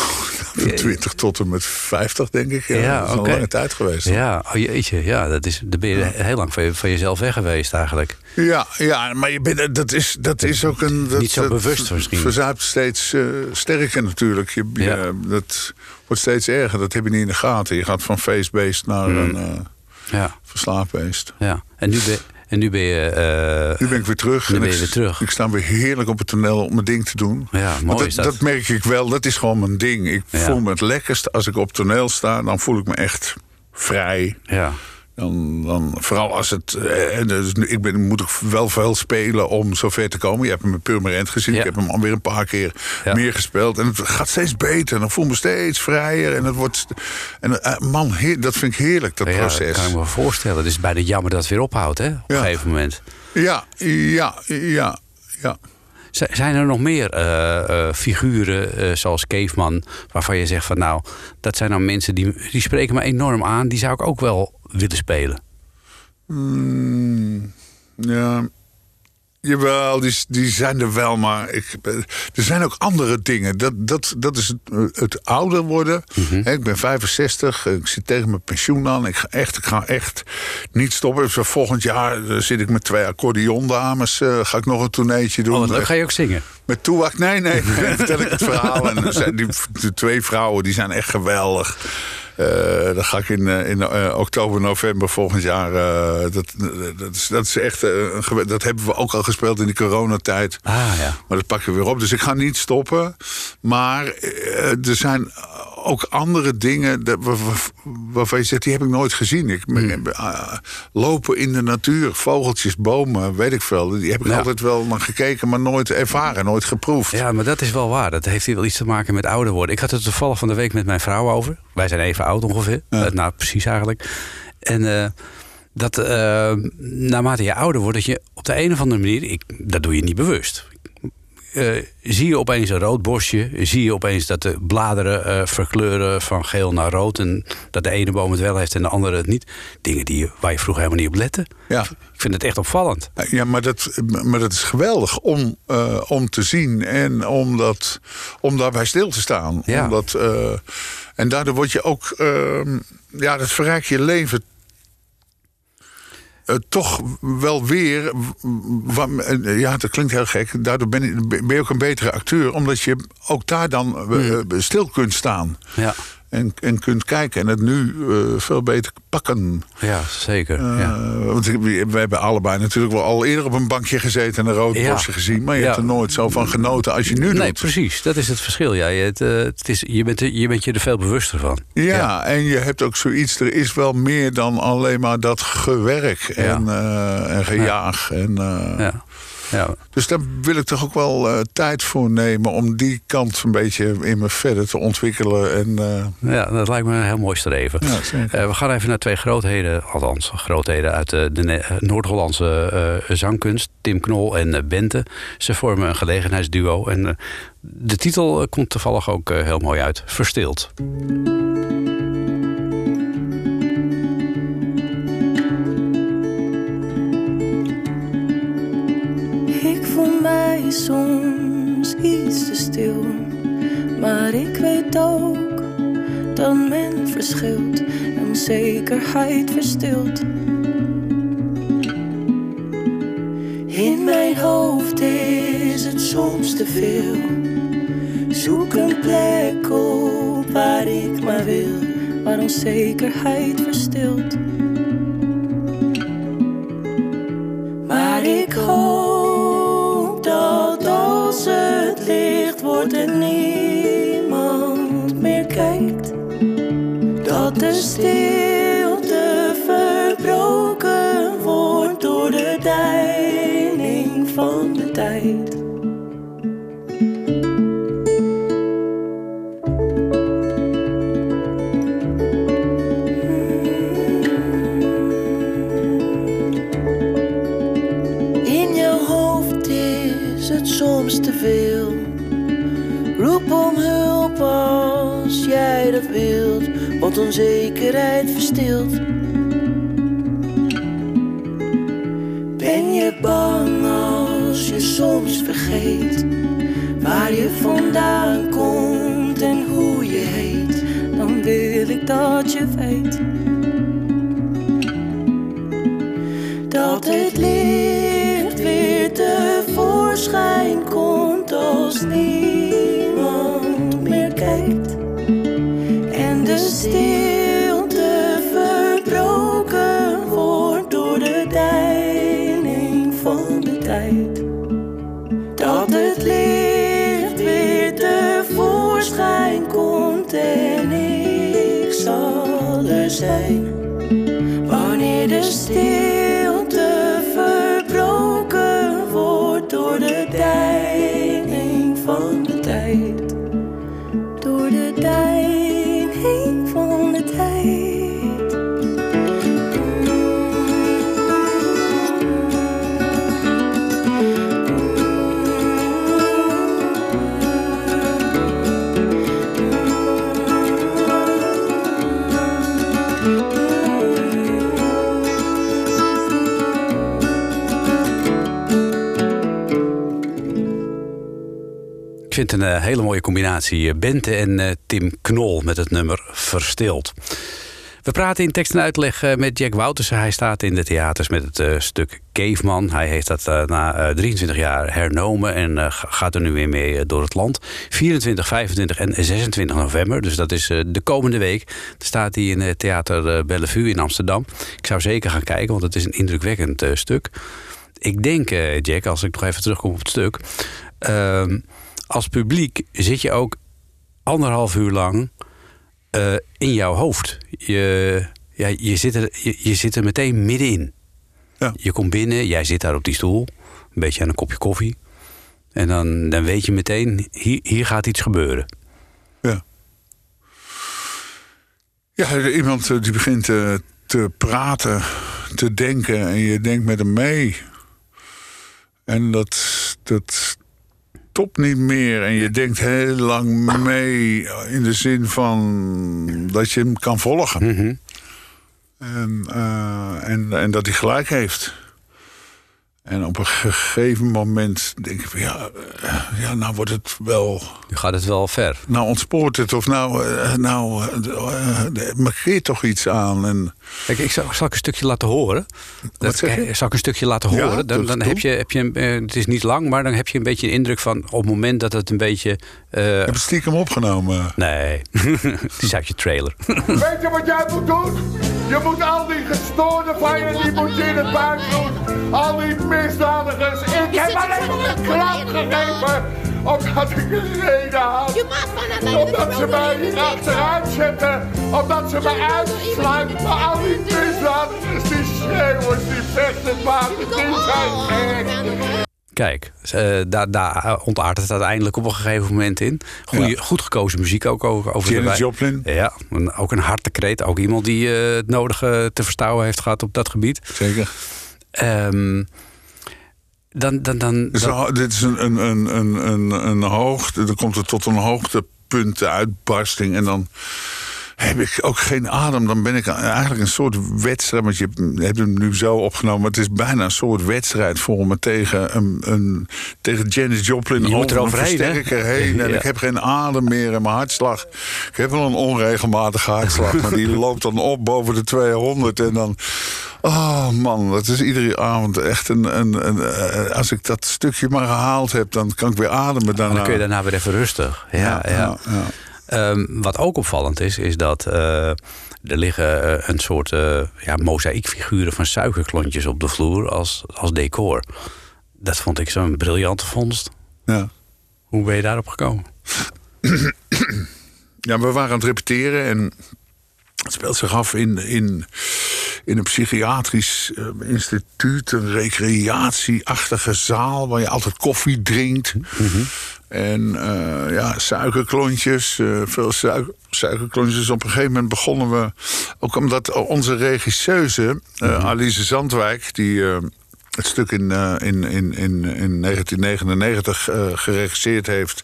Van 20 tot en met 50, denk ik. Ja, Ja, dat is oké. een lange tijd geweest. Ja, oh jeetje, ja, dat is, daar ben je heel lang van, je- van jezelf weg geweest eigenlijk. Ja, ja maar je bent, dat, is, dat is ook een. Dat, Niet zo dat bewust misschien. verzuipt steeds eh, sterker natuurlijk. Je, je- Ja. dat wordt steeds erger. Dat heb je niet in de gaten. Je gaat van feestbeest naar Mm. een eh Ja, verslaafbeest. ja. En nu ben, en nu ben je... eh, Nu ben ik weer terug. Nu en ben je ik, weer terug. Ik sta weer heerlijk op het toneel om mijn ding te doen. Ja, mooi dat, is dat. merk ik wel. Dat is gewoon mijn ding. Ik Ja. voel me het lekkerst als ik op toneel sta. Dan voel ik me echt vrij. ja, Dan, dan, vooral als het. eh, en dus ik ben, moet wel veel spelen om zover te komen. Je hebt hem Purmerend gezien. Ja. Ik heb hem alweer een paar keer Ja. meer gespeeld. En het gaat steeds beter. En dan voel ik me steeds vrijer. En het wordt. En eh, man, heer- dat vind ik heerlijk, dat ja, dat proces. kan ik me voorstellen. Het is bijna jammer dat het weer ophoudt, hè? Op een gegeven moment. Ja, ja, ja, ja. Zijn er nog meer eh, eh, figuren eh, zoals Caveman... waarvan je zegt van nou, dat zijn nou mensen die, die spreken me enorm aan... die zou ik ook wel willen spelen? Mm, ja. Jawel, die, die zijn er wel, maar ik, er zijn ook andere dingen. Dat, dat, dat is het, het ouder worden. Hè, Ik ben 65, ik zit tegen mijn pensioen aan. Ik ga echt, ik ga echt niet stoppen. Dus volgend jaar eh, zit ik met twee accordeondames. eh ga ik nog een tourneetje doen. Oh, leuk. Ga je ook zingen? Met Toewak? Nee, nee. Dan vertel ik het verhaal. En dan die, de twee vrouwen die zijn echt geweldig. Eh dan ga ik in, eh, in eh, oktober, november volgend jaar. dat, dat, is, dat is echt. een dat hebben we ook al gespeeld in die coronatijd. Ah ja. Maar dat pakken we weer op. Dus ik ga niet stoppen. Maar er zijn ook andere dingen waarvan je zegt, die heb ik nooit gezien. Ik, eh, lopen in de natuur, vogeltjes, bomen, weet ik veel. Die heb ik Ja. altijd wel naar gekeken, maar nooit ervaren, nooit geproefd. Ja, maar dat is wel waar. Dat heeft wel iets te maken met ouder worden. Ik had het toevallig van de week met mijn vrouw over. Wij zijn even oud ongeveer. Ja. Eh, nou, precies eigenlijk. En eh, dat naarmate je ouder wordt, dat je op de een of andere manier, ik, dat doe je niet bewust. Eh, zie je opeens een rood bosje, zie je opeens dat de bladeren eh, verkleuren van geel naar rood en dat de ene boom het wel heeft en de andere het niet. Dingen die je, waar je vroeger helemaal niet op lette. Ja. Ik vind het echt opvallend. Ja, maar dat, maar dat is geweldig om, eh, om te zien en om, dat, om daarbij stil te staan. Ja. Omdat, eh, en daardoor word je ook, ehm, ja, dat verrijkt je leven eh, toch wel weer. eh, ja, dat klinkt heel gek. Daardoor ben je, ben je ook een betere acteur, omdat je ook daar dan eh, eh, stil kunt staan. Ja, En, en kunt kijken en het nu eh, veel beter pakken. ja zeker. Eh, ja. Want we we hebben allebei natuurlijk wel al eerder op een bankje gezeten en een rood Ja. bosje gezien. Maar je Ja. hebt er nooit zo van genoten als je nu Nee, doet. precies. Dat is het verschil. Ja, je, het, eh, het is, je, bent, je bent je er veel bewuster van. Ja, en je hebt ook zoiets. Er is wel meer dan alleen maar dat gewerk en, eh, en gejaag. En, Ja. Ja. Dus daar wil ik toch ook wel eh, tijd voor nemen om die kant een beetje in me verder te ontwikkelen. En, eh, ja, dat lijkt me een heel mooi streven. Ja. Eh, we gaan even naar twee grootheden, althans grootheden uit de, Noord-Hollandse zangkunst. Tim Knol en Bente. Ze vormen een gelegenheidsduo. En de titel komt toevallig ook heel mooi uit. Verstild. Soms iets te stil, maar ik weet ook dat men verschilt en onzekerheid verstilt. In mijn hoofd is het soms te veel. Zoek een plek op waar ik maar wil, waar onzekerheid verstilt. Onzekerheid verstilt. Dat het licht weer tevoorschijn komt en ik zal er zijn. Wanneer de stilte vind een eh, hele mooie combinatie. eh, Bente en eh, Tim Knol met het nummer Verstild. We praten in tekst en uitleg met Jack Woutersen. Hij staat in de theaters met het stuk Caveman. Hij heeft dat na eh, 23 jaar hernomen en ga- gaat er nu weer mee door het land. 24, 25 en 26 november, dus dat is de komende week. Staat hij in Theater Bellevue in Amsterdam. Ik zou zeker gaan kijken, want het is een indrukwekkend stuk. Ik denk, Jack, als ik nog even terugkom op het stuk. ehm, als publiek zit je ook anderhalf uur lang eh, in jouw hoofd. Je, ja, je, zit er, je, je zit er meteen middenin. Ja. Je komt binnen, jij zit daar op die stoel, een beetje aan een kopje koffie. En dan, dan weet je meteen, hier, hier gaat iets gebeuren. Ja. Ja, iemand eh, die begint eh, te praten, te denken en je denkt met hem mee. En dat, dat stopt niet meer. En je denkt heel lang mee in de zin van dat je hem kan volgen. Mhm. En, eh, en, en dat hij gelijk heeft. En op een gegeven moment denk ik van ja, eh, ja nou wordt het wel Nu gaat het wel ver. nou ontspoort het of nou, eh, nou eh, markeert toch iets aan. En, Kijk, ik zal, zal ik een stukje laten horen. Dat, zeg je? Zal ik een stukje laten Ja, horen? Dan, dat dan doe. heb je, heb je het is niet lang, maar dan heb je een beetje een indruk van op het moment dat het een beetje. eh, heb het stiekem opgenomen. nee, het is uit je trailer. Weet je wat jij moet doen? Je moet al die gestoorde van je, die moet je in het buik doen. Al die misdadigers. Ik heb alleen maar een klap gegeven. Omdat ik een reden had. Omdat ze mij hier achteruit zetten. Omdat ze mij uitsluiten. Maar al die misdadigers, die schreeuwers, die vechten maken, die zijn gek. Kijk, eh, daar, daar ontaart het uiteindelijk op een gegeven moment in. Goeie, Ja. Goed gekozen muziek ook over Janis. Joplin. Ja, een- ook een hartekreet. Ook iemand die eh, het nodige te verstouwen heeft gehad op dat gebied. Zeker. Ehm, dan, dan, dan, Dus dit is een, een, een, een, een, een hoogte. Dan komt het tot een hoogtepunt, de uitbarsting. En dan heb ik ook geen adem. Dan ben ik eigenlijk een soort wedstrijd. Want je hebt hem nu zo opgenomen. Maar het is bijna een soort wedstrijd voor me tegen, een, een, tegen Janis Joplin. Je moet over een eroverheen, hè? versterker heen. En Ja. ik heb geen adem meer in mijn hartslag. Ik heb wel een onregelmatige hartslag. maar die loopt dan op boven de 200. En dan. Oh man, dat is iedere avond echt een. een, een eh, als ik dat stukje maar gehaald heb, dan kan ik weer ademen daarna. dan kun je daarna weer even rustig. Ja, ja, ja, ja. Ehm, wat ook opvallend is, is dat eh, er liggen eh, een soort eh ja, mozaïekfiguren van suikerklontjes op de vloer als, als decor. Dat vond ik zo'n briljante vondst. ja. Hoe ben je daarop gekomen? Ja, we waren aan het repeteren en het speelt zich af in, in, in een psychiatrisch instituut, een recreatieachtige zaal waar je altijd koffie drinkt. En eh, ja, suikerklontjes, eh, veel suiker, suikerklontjes. Op een gegeven moment begonnen we, ook omdat onze regisseuse, eh, Alice Zandwijk, die het stuk in, in, in, in, in 1999 eh, geregisseerd heeft.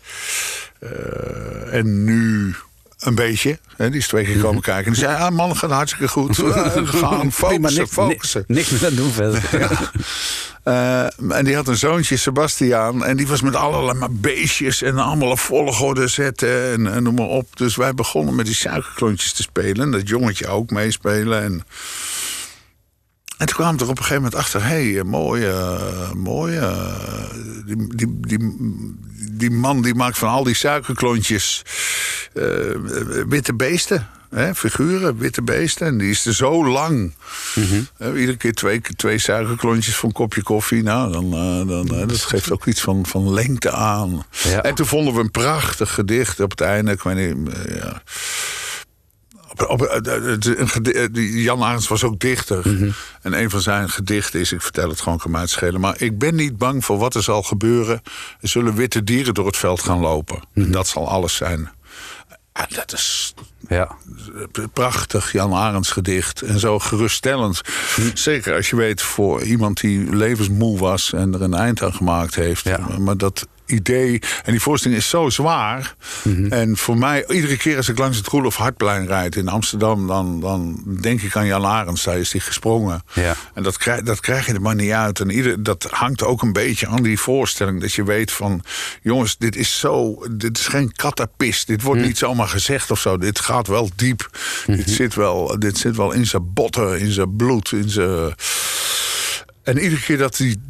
En nu een beetje. Hè, die is twee keer komen kijken. En die zei, ah man, gaat hartstikke goed. Eh, gaan focussen, focussen. Niks meer aan doen verder. Eh, en die had een zoontje, Sebastiaan. En die was met allerlei maar beestjes en allemaal een volgorde zetten en, en noem maar op. Dus wij begonnen met die suikerklontjes te spelen. En dat jongetje ook meespelen. En, en toen kwamen we er op een gegeven moment achter... hé, hey, mooie, mooie... Die, die, die, die man die maakt van al die suikerklontjes eh, witte beesten. Hè, figuren, witte beesten. En die is er zo lang. Eh, iedere keer twee, twee suikerklontjes voor een kopje koffie. Nou, dan, eh, dan, eh, dat geeft ook iets van, van lengte aan. Ja. En toen vonden we een prachtig gedicht op het einde. Ik weet niet, eh, ja. Op, Jan Arends was ook dichter. En een van zijn gedichten is, ik vertel het gewoon, kan mij het schelen. Maar ik ben niet bang voor wat er zal gebeuren. Er zullen witte dieren door het veld gaan lopen. En dat zal alles zijn. En dat is Ja. prachtig Jan Arends gedicht. En zo geruststellend. Zeker als je weet voor iemand die levensmoe was en er een eind aan gemaakt heeft. Ja. Maar dat idee. En die voorstelling is zo zwaar. En voor mij, iedere keer als ik langs het Roelof Hartplein rijd in Amsterdam, dan, dan denk ik aan Jan Arends. Daar is die gesprongen. Ja. En dat krijg, dat krijg je er maar niet uit. En ieder, dat hangt ook een beetje aan die voorstelling. Dat je weet van, jongens, dit is zo, dit is geen katapist. Dit wordt niet zomaar gezegd of zo. Dit gaat wel diep. dit, zit wel, dit zit wel in zijn botten, in zijn bloed, in zijn... En iedere keer dat, die,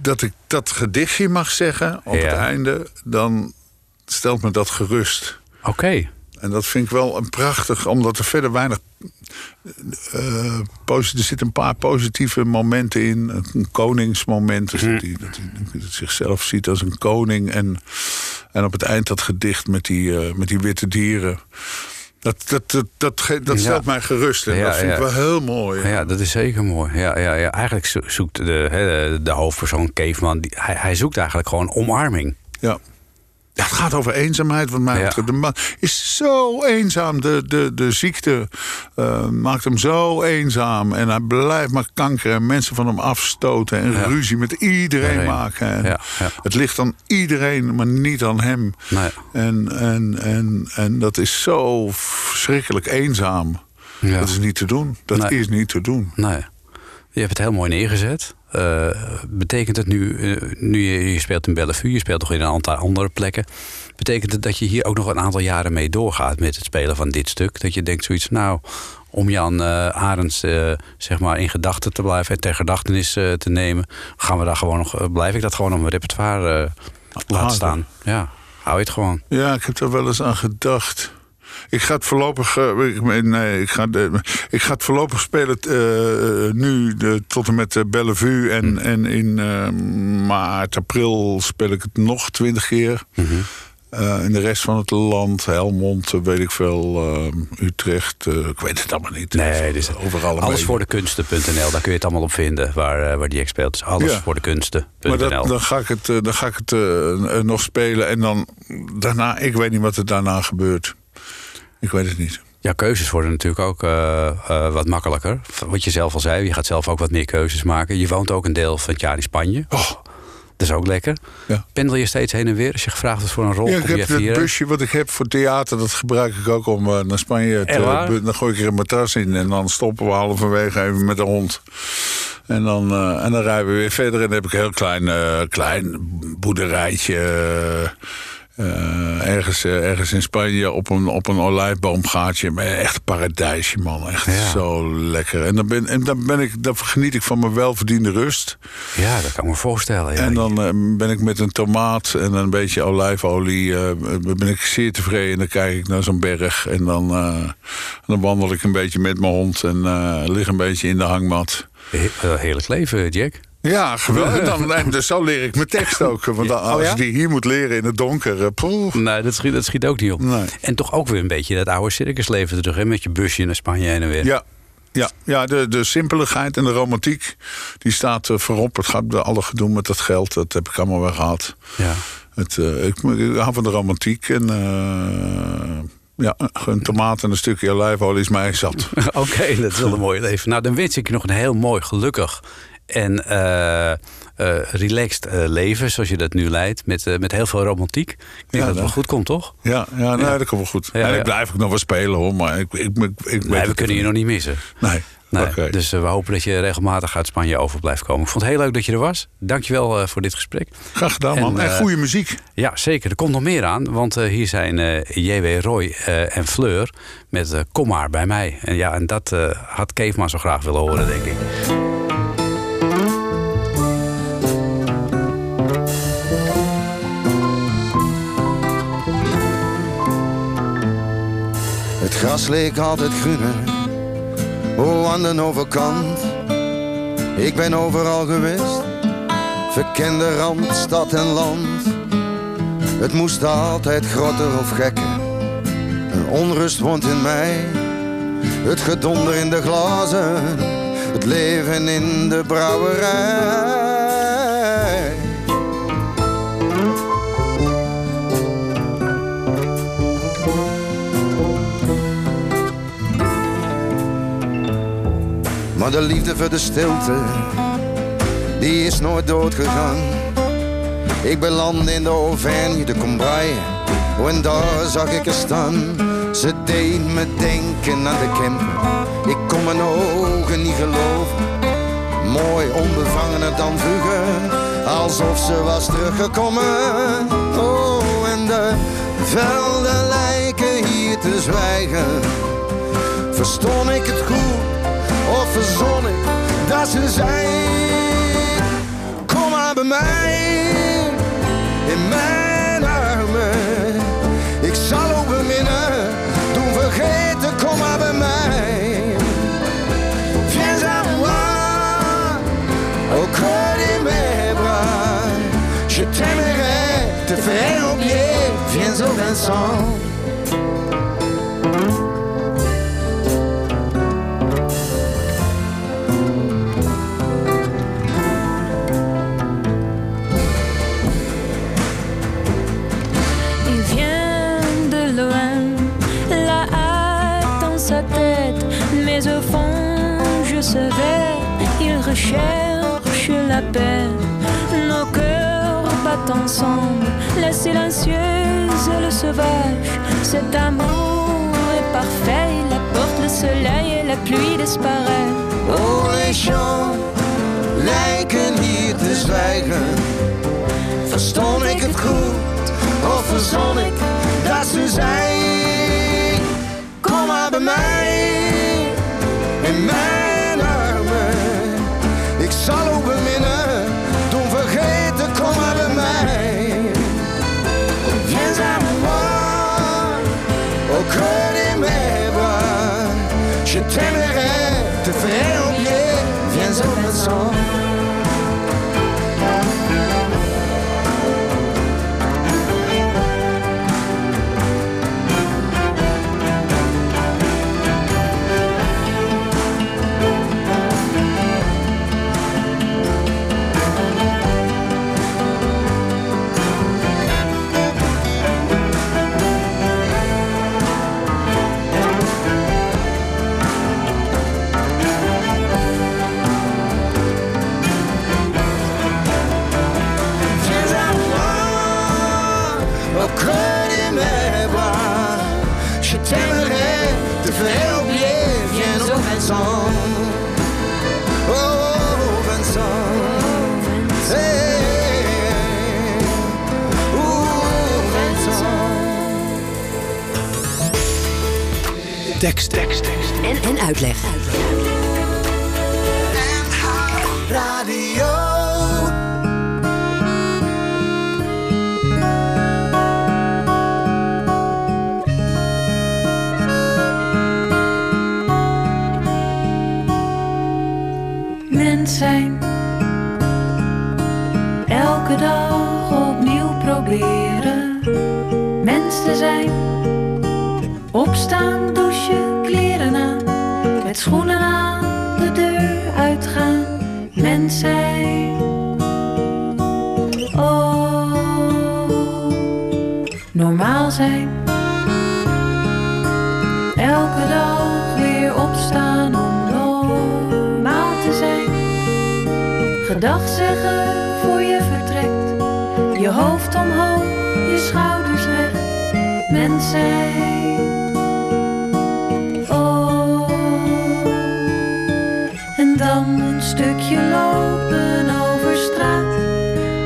dat ik dat gedichtje mag zeggen op Ja. het einde, dan stelt me dat gerust. Oké. En dat vind ik wel een prachtig, omdat er verder weinig. posi- er zitten een paar positieve momenten in. Een, koningsmoment. Dus dat, hij, dat hij dat hij zichzelf ziet als een koning. En, en op het eind dat gedicht met die, eh, met die witte dieren. Dat, dat, dat, dat, dat Ja. stelt mij gerust. En Ja, dat vind ik ja. wel heel mooi. Ja, dat is zeker mooi. Ja, ja, ja. Eigenlijk zo- zoekt de, de, de hoofdpersoon, Caveman, die, hij, hij zoekt eigenlijk gewoon omarming. Ja. Ja, het gaat over eenzaamheid, wat mij betreft. De man is zo eenzaam. De, de, de ziekte eh, maakt hem zo eenzaam. En hij blijft maar kanker en mensen van hem afstoten. En ruzie met iedereen Iedereen. maken. Het ligt aan iedereen, maar niet aan hem. Nee. En, en, en, en dat is zo verschrikkelijk eenzaam. Ja. Dat is niet te doen. Dat Nee. is niet te doen. Nee. Je hebt het heel mooi neergezet. Eh, betekent het nu, eh, nu je, je speelt in Bellevue, je speelt nog in een aantal andere plekken. Betekent het dat je hier ook nog een aantal jaren mee doorgaat met het spelen van dit stuk? Dat je denkt zoiets, nou, om Jan eh Arends eh, zeg maar in gedachten te blijven en ter gedachtenis eh, te nemen, gaan we daar gewoon nog, blijf ik dat gewoon op mijn repertoire laten Laten. staan. Ja, hou je het gewoon. Ja, ik heb daar wel eens aan gedacht. Ik ga het voorlopig. eh, nee, ik ga, ik ga het voorlopig spelen eh, nu de, tot en met eh, Bellevue. En, en in eh, maart, april speel ik het nog twintig keer. Eh, in de rest van het land, Helmond, eh, weet ik veel, eh, Utrecht, eh, ik weet het allemaal niet. Nee, dus overal alles voor de kunsten.nl, daar kun je het allemaal op vinden waar, eh, waar die speelt. Dus alles Ja. voor de kunsten.nl. Maar dan ga ik het, eh, dan ga ik het eh, eh, nog spelen. En dan daarna, ik weet niet wat er daarna gebeurt. Ik weet het niet. Ja, keuzes worden natuurlijk ook eh, eh, wat makkelijker. Wat je zelf al zei, je gaat zelf ook wat meer keuzes maken. Je woont ook een deel van het jaar in Spanje. Oh. Dat is ook lekker. Ja. Pendel je steeds heen en weer als je gevraagd wordt voor een rol? Ja, ik heb het busje wat ik heb voor theater, dat gebruik ik ook om eh, naar Spanje te. Dan gooi ik er een matras in en dan stoppen we halverwege even met de hond. En dan, en dan rijden we weer verder en dan heb ik een heel klein, eh, klein boerderijtje. Eh, ergens, eh, ergens in Spanje op een, op een olijfboomgaatje. Maar echt een paradijsje, man. Echt Ja. zo lekker. En dan, ben, en dan, ben ik, dan geniet ik van mijn welverdiende rust. Ja, dat kan ik me voorstellen. Ja. En dan eh, ben ik met een tomaat en een beetje olijfolie ben ik zeer tevreden. Dan kijk ik naar zo'n berg en dan, dan wandel ik een beetje met mijn hond en lig een beetje in de hangmat. He- Heerlijk leven, Jack. Ja, geweldig. Dan, en dus zo leer ik mijn tekst ook. Want dan- als Oh ja? ik die hier moet leren in het donker, eh, poeh. Nee, dat schiet, dat schiet ook niet op. Nee. En toch ook weer een beetje dat oude circusleven terug. Hè? Met je busje naar Spanje heen en weer. Ja, ja, ja de, de simpeligheid en de romantiek, die staat eh, voorop. Het gaat bij alle gedoe met dat geld, dat heb ik allemaal wel gehad. Ja. Het, eh, ik, ik hou van de romantiek en ja, een tomaat en een stukje olijfolie is mij zat. Oké, dat is wel een mooi leven. Nou, dan wens ik je nog een heel mooi, gelukkig en eh, eh, relaxed eh, leven, zoals je dat nu leidt, met, met heel veel romantiek. Ik denk Ja, dat het wel dan. goed komt, toch? Ja, ja, nee, dat komt wel goed. Ja, en ik blijf ook nog wel spelen hoor, maar ik, ik, ik, ik weet Nee, we kunnen je nog niet missen. Nee. Nee. Dus we hopen dat je regelmatig uit Spanje over blijft komen. Ik vond het heel leuk dat je er was. Dankjewel voor dit gesprek. Graag gedaan, En, man. En, goede muziek. Ja, zeker. Er komt nog meer aan. Want hier zijn J.W. Roy en Fleur met Kom maar bij mij. En ja, en dat had Kees maar zo graag willen horen, denk ik. Gras leek altijd groener, oh aan de overkant. Ik ben overal geweest, verkende rand, stad en land. Het moest altijd groter of gekker, een onrust woont in mij. Het gedonder in de glazen, het leven in de brouwerij. Maar de liefde voor de stilte, die is nooit doodgegaan. Ik belandde in de Auvergne, de Combraille, oh, en daar zag ik er staan. Ze deed me denken aan de Kempen, ik kon mijn ogen niet geloven. Mooi onbevangener dan vroeger, alsof ze was teruggekomen. Oh, en de velden lijken hier te zwijgen. Verstond ik het goed? Of verzon ik dat ze zei Kom maar bij mij In mijn armen. Ik zal ook beminnen. Doen vergeten, kom maar bij mij. Viens à moi Au cœur de mes bras Je t'aimerai te faire oublier. Viens au Vincent recherche la paix. Nos cœurs battent ensemble, la silencieuse et le sauvage. Cet amour est parfait, il apporte le soleil et la pluie disparaît. Oh, les chants lijken hier te zwijgen. Verstond ik het goed of verzon ik dat ze zei? Kom maar bij mij in mijn Je t'aimerai te faire oublier, viens au Vincent. Stukje lopen over straat.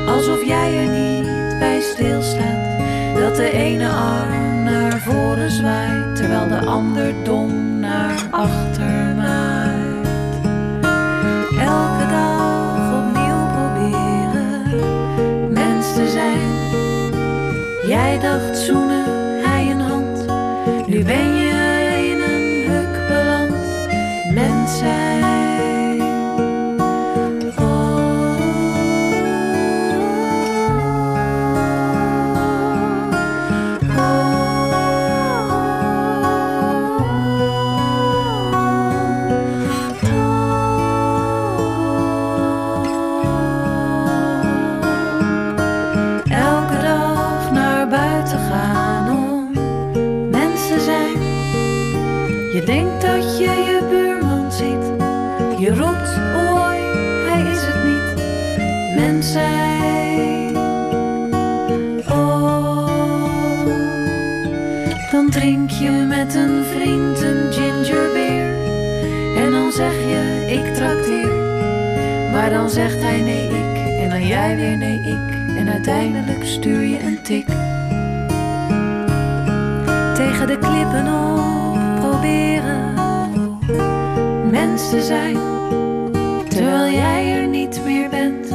Alsof jij er niet bij stilstaat. Dat de ene arm naar voren zwaait. Terwijl de ander dom vriend een gingerbeer. En dan zeg je, ik trakteer. Maar dan zegt hij nee, ik. En dan jij weer nee, ik. En uiteindelijk stuur je een tik. Tegen de klippen op proberen mens te zijn. Terwijl jij er niet meer bent.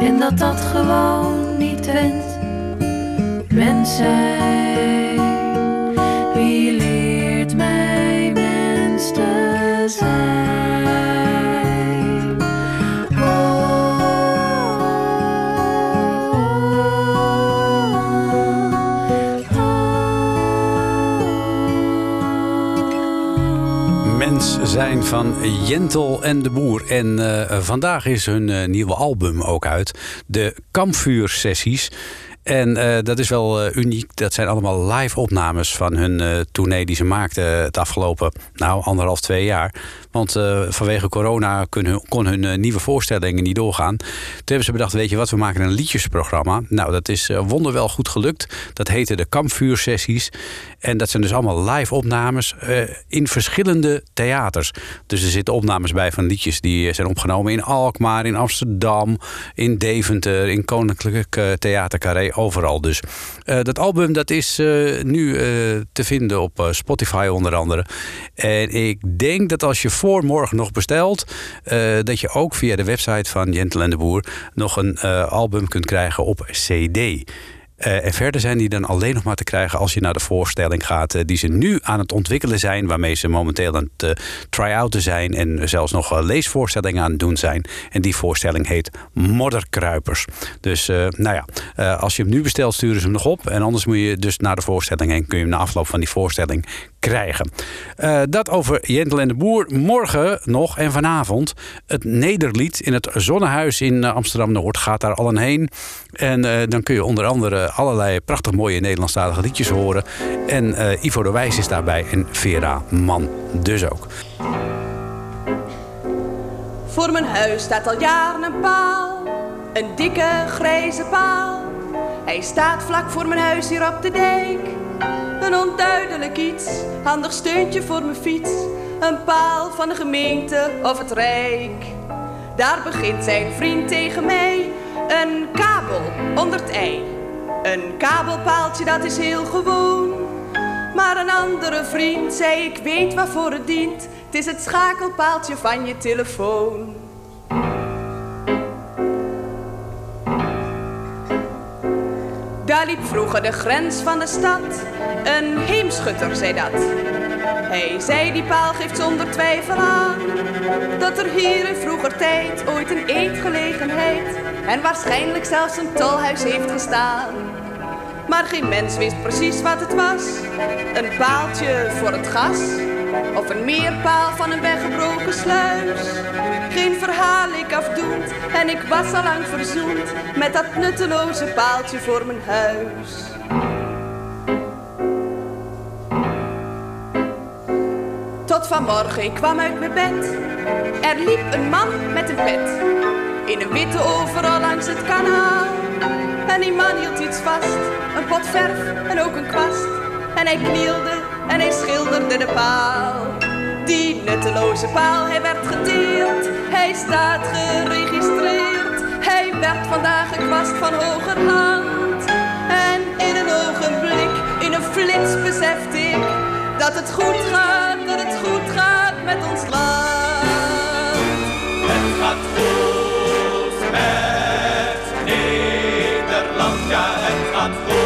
En dat dat gewoon niet went. Mens zijn. Zijn van Jentel en de Boer. En eh, vandaag is hun eh, nieuwe album ook uit. De Kampvuursessies. En eh, dat is wel eh, uniek. Dat zijn allemaal live opnames van hun eh tournee die ze maakten het afgelopen nou, anderhalf, twee jaar. Want vanwege corona kon hun, kon hun nieuwe voorstellingen niet doorgaan. Toen hebben ze bedacht, weet je wat, we maken een liedjesprogramma. Nou, dat is wonderwel goed gelukt. Dat heette de Kampvuursessies. En dat zijn dus allemaal live opnames in verschillende theaters. Dus er zitten opnames bij van liedjes die zijn opgenomen in Alkmaar, in Amsterdam, in Deventer, in Koninklijk Theater Carré, overal dus. Eh, dat album dat is eh, nu eh, te vinden op Spotify onder andere. En ik denk dat als je voor morgen nog bestelt, dat je ook via de website van Jentel en de Boer nog een album kunt krijgen op CD. Eh, en verder zijn die dan alleen nog maar te krijgen als je naar de voorstelling gaat. eh, die ze nu aan het ontwikkelen zijn. Waarmee ze momenteel aan het eh, try-outen zijn. En zelfs nog leesvoorstellingen aan het doen zijn. En die voorstelling heet Modderkruipers. Dus nou ja, als je hem nu bestelt, sturen ze hem nog op. En anders moet je dus naar de voorstelling heen. Kun je hem na afloop van die voorstelling krijgen. Eh, dat over Jentel en de Boer. Morgen nog en vanavond het Nederlied in het Zonnehuis in eh, Amsterdam-Noord. Gaat daar al een heen. En eh, dan kun je onder andere allerlei prachtig mooie Nederlandstalige liedjes horen. En Ivo de Wijs is daarbij en Vera Man dus ook. Voor mijn huis staat al jaren een paal, een dikke grijze paal. Hij staat vlak voor mijn huis hier op de dijk. Een onduidelijk iets, handig steuntje voor mijn fiets. Een paal van de gemeente of het Rijk. Daar begint zijn vriend tegen mij, een kabel onder het ei. Een kabelpaaltje dat is heel gewoon. Maar een andere vriend zei ik weet waarvoor het dient. Het is het schakelpaaltje van je telefoon. Daar liep vroeger de grens van de stad. Een heemschutter zei dat. Hij zei die paal geeft zonder twijfel aan dat er hier in vroeger tijd ooit een eetgelegenheid en waarschijnlijk zelfs een tolhuis heeft gestaan. Maar geen mens wist precies wat het was. Een paaltje voor het gas. Of een meerpaal van een weggebroken sluis. Geen verhaal ik afdoend. En ik was al lang verzoend. Met dat nutteloze paaltje voor mijn huis. Tot vanmorgen, ik kwam uit mijn bed. Er liep een man met een pet. In een witte overal langs het kanaal. En die man hield iets vast. Een pot verf en ook een kwast. En hij knielde en hij schilderde de paal. Die nutteloze paal, hij werd gedeeld. Hij staat geregistreerd. Hij werd vandaag gekwast van hogerhand. En in een ogenblik, in een flits besefte ik dat het goed gaat, dat het goed gaat met ons land. Het gaat goed met Nederland, ja het gaat goed.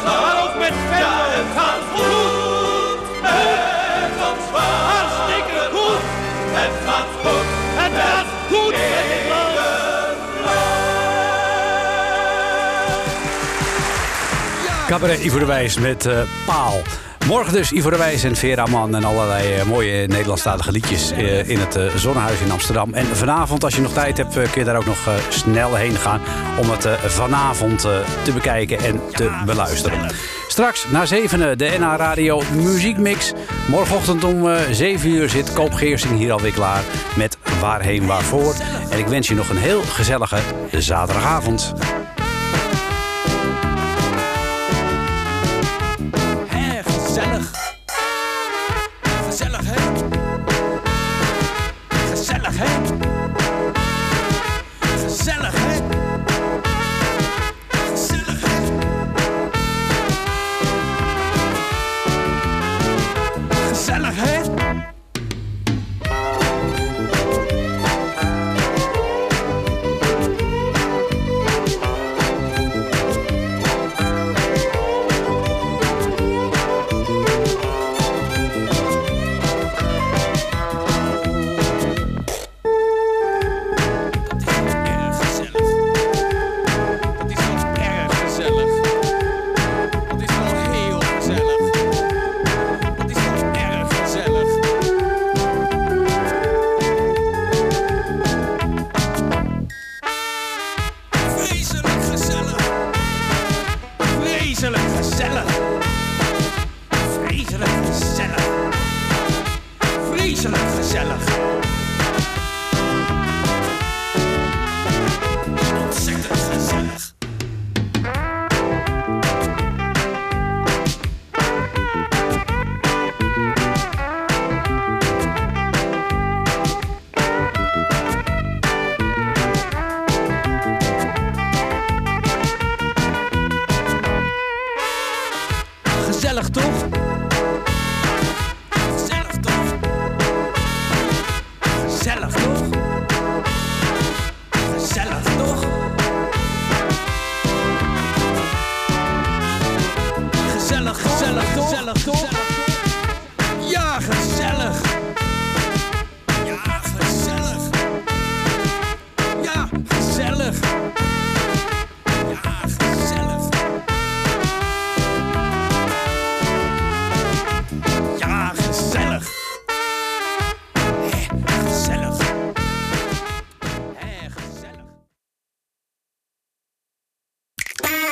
Goed. Maar ook met Venlo. het gaat goed met ons vaderland. Hartstikke goed. Het gaat goed. Het gaat goed met dit land. Cabaret Ivo de Wijs met eh, Paal. Morgen dus Ivo de Wijs en Vera Mann en allerlei eh, mooie Nederlandstalige liedjes eh, in het eh, Zonnehuis in Amsterdam. En vanavond, als je nog tijd hebt, kun je daar ook nog snel heen gaan om het vanavond te bekijken en te beluisteren. Straks na zevenen de NH Radio Muziekmix. Morgenochtend om eh 7 uur zit Koop Geersing hier alweer klaar met Waarheen Waarvoor. En ik wens je nog een heel gezellige zaterdagavond.